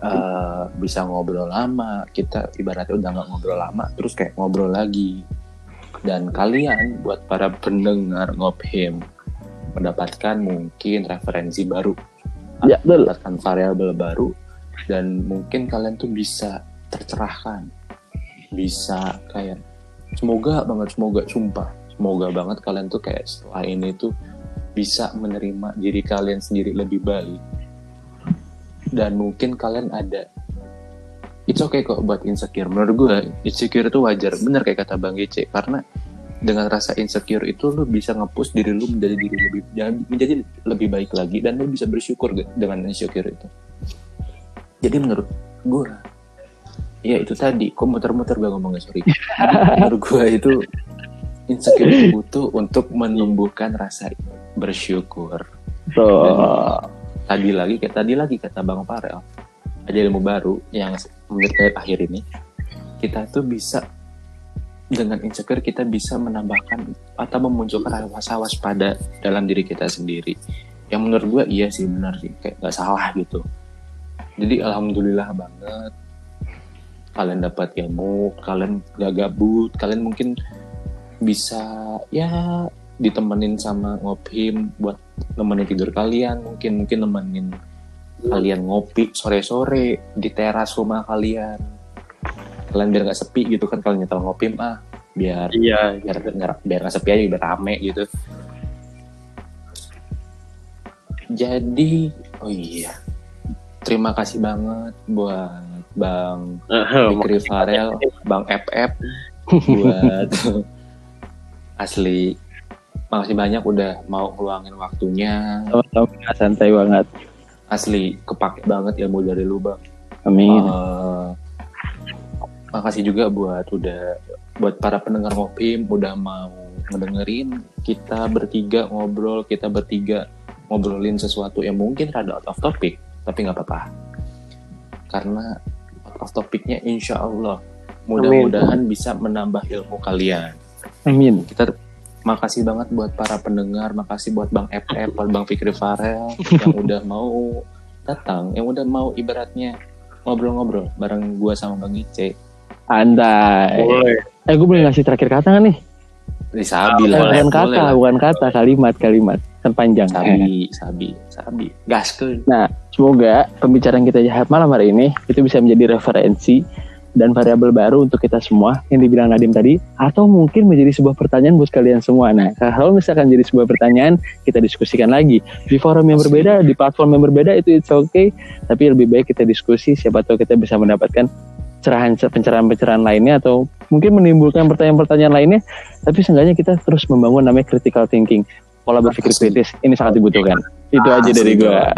eh, bisa ngobrol lama. Kita ibaratnya udah nggak ngobrol lama terus kayak ngobrol lagi. Dan kalian buat para pendengar ngophem mendapatkan mungkin referensi baru. Ya, mendapatkan variabel baru dan mungkin kalian tuh bisa tercerahkan. Bisa kayak semoga banget semoga sumpah semoga banget kalian tuh kayak setelah ini tuh bisa menerima diri kalian sendiri lebih baik. Dan mungkin kalian ada it's okay kok buat insecure. Menurut gue insecure itu wajar. Bener kayak kata bang Gece karena dengan rasa insecure itu lu bisa nge-push diri lu menjadi diri lebih menjadi lebih baik lagi dan lu bisa bersyukur dengan insecure itu jadi menurut gue ya itu tadi kok muter-muter gue ngomongnya sorry. Menurut gue itu insecure butuh untuk menumbuhkan rasa bersyukur. Tuh. tadi lagi kayak tadi lagi kata Bang Farel. Ada ilmu baru yang menit menit akhir ini kita tuh bisa dengan insecure kita bisa menambahkan atau memunculkan rasa waspada dalam diri kita sendiri. Yang menurut gue iya sih benar sih. Kayak nggak salah gitu jadi alhamdulillah banget. Kalian dapat ilmu kalian gak gabut kalian mungkin bisa ya ditemenin sama ngopim buat nemenin tidur kalian. Mungkin mungkin nemenin kalian ngopi sore-sore di teras rumah kalian. Kalian biar nggak sepi gitu kan kalau nyetel ngopim ah biar Iya, biar biar, biar nggak sepi aja biar rame gitu. Jadi oh iya terima kasih banget buat bang Fikri Farel bang FF buat asli. Makasih banyak udah mau ngeluangin waktunya. Sama-sama santai banget. asli kepake banget ilmu dari lu bang. Amin. Eh, makasih juga buat udah buat para pendengar ngopim udah mau ngedengerin kita bertiga ngobrol kita bertiga ngobrolin sesuatu yang mungkin rada out of topic tapi nggak apa-apa karena out of topicnya insya Allah mudah-mudahan bisa menambah ilmu kalian Amin. kita makasih banget buat para pendengar makasih buat Bang FF buat Bang Fikri Farel yang udah mau datang yang udah mau ibaratnya ngobrol-ngobrol bareng gua sama Bang Ice Andai. Boleh. Eh, gue boleh ngasih terakhir kata nggak nih? di Sabi Eh, lah bukan kata, bukan kata, kalimat, kalimat. Kan panjang. Sabi Sabi Sabi gaskeun Semoga pembicaraan kita jahat malam hari ini itu bisa menjadi referensi dan variabel baru untuk kita semua yang dibilang Nadim tadi atau mungkin menjadi sebuah pertanyaan buat kalian semua. Nah, kalau misalkan jadi sebuah pertanyaan, kita diskusikan lagi di forum yang berbeda, di platform yang berbeda itu it's okay, tapi lebih baik kita diskusi siapa tahu kita bisa mendapatkan cerahan pencerahan-pencerahan lainnya atau mungkin menimbulkan pertanyaan-pertanyaan lainnya, tapi seenggaknya kita terus membangun namanya critical thinking. Pola berpikir kritis ini sangat dibutuhkan. Itu aja dari gua.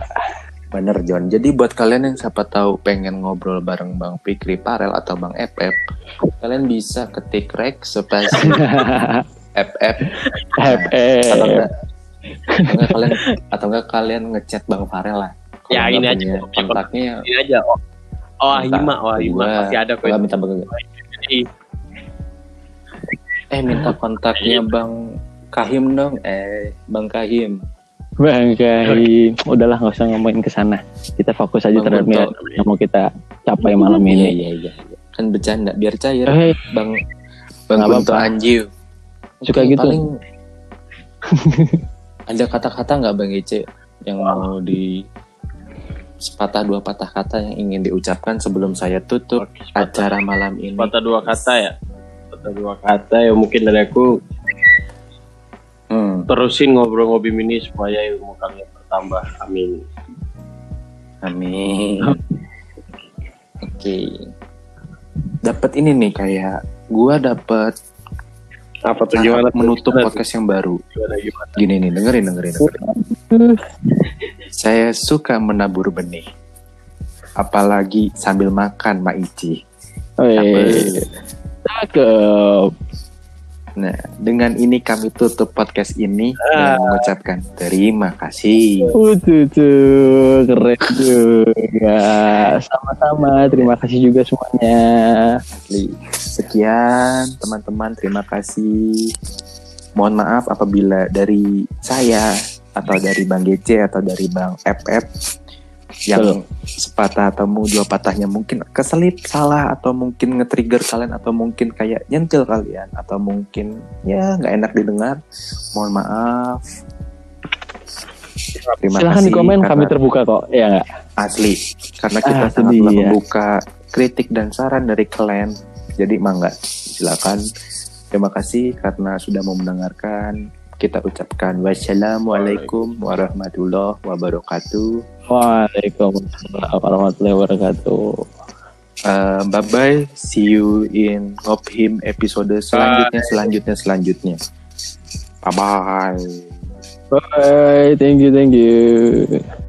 bener John jadi buat kalian yang siapa tahu pengen ngobrol bareng Bang Fikri Farel atau Bang FF kalian bisa ketik rek spasi FF FF. atau enggak atau enggak kalian atau enggak kalian ngechat Bang Farel lah Ya, ini aja, kontaknya Ini aja. Oh, oh Minta Hima, oh ke Hima gua. pasti ada kok. Minta bang eh minta kontaknya Bang Kahim dong. Eh Bang Kahim. Bang Kai, udahlah nggak usah ngomongin ke sana. Kita fokus aja Bang terhadap yang mau kita capai malam iya ini. iya iya kan bercanda biar cair. Eh, Bang Bang Nggak. Anjiu. Suka Oke, gitu. paling ada kata-kata nggak Bang Ece yang mau di sepatah dua patah kata yang ingin diucapkan sebelum saya tutup acara malam ini? Patah dua kata ya. Patah dua kata ya. Mungkin dari aku Hmm, terusin ngobrol-ngobrol ini supaya ilmu kalian bertambah. Amin. amin oke dapat ini nih kayak gua dapat Apa tuh gimana? menutup Gimana tuh? podcast yang baru Gimana, gimana? gini nih dengerin dengerin dengerin saya suka menabur benih apalagi sambil makan Mak Ici Wih, cakep. Nah, dengan ini kami tutup podcast ini Ah. dan mengucapkan terima kasih. Tuh, keren juga. Sama-sama, terima kasih juga semuanya. Sekian teman-teman, terima kasih. Mohon maaf apabila dari saya atau dari Bang GC atau dari Bang FF yang sepatah atau dua patahnya mungkin keselip salah atau mungkin nge-trigger kalian atau mungkin kayak nyentil kalian atau mungkin ya nggak enak didengar. Mohon maaf. Terima Silahkan kasih di komen karena kami terbuka kok. Ya asli. Karena kita Ah, sangat sedih, ya. membuka kritik dan saran dari kalian. Jadi mangga silakan. Terima kasih karena sudah mau mendengarkan. Kita ucapkan wassalamualaikum warahmatullahi wabarakatuh Waalaikumsalam warahmatullahi wabarakatuh. Uh, bye bye. See you in Ngophim episode selanjutnya, selanjutnya, selanjutnya. Bye bye. Bye. Thank you, thank you.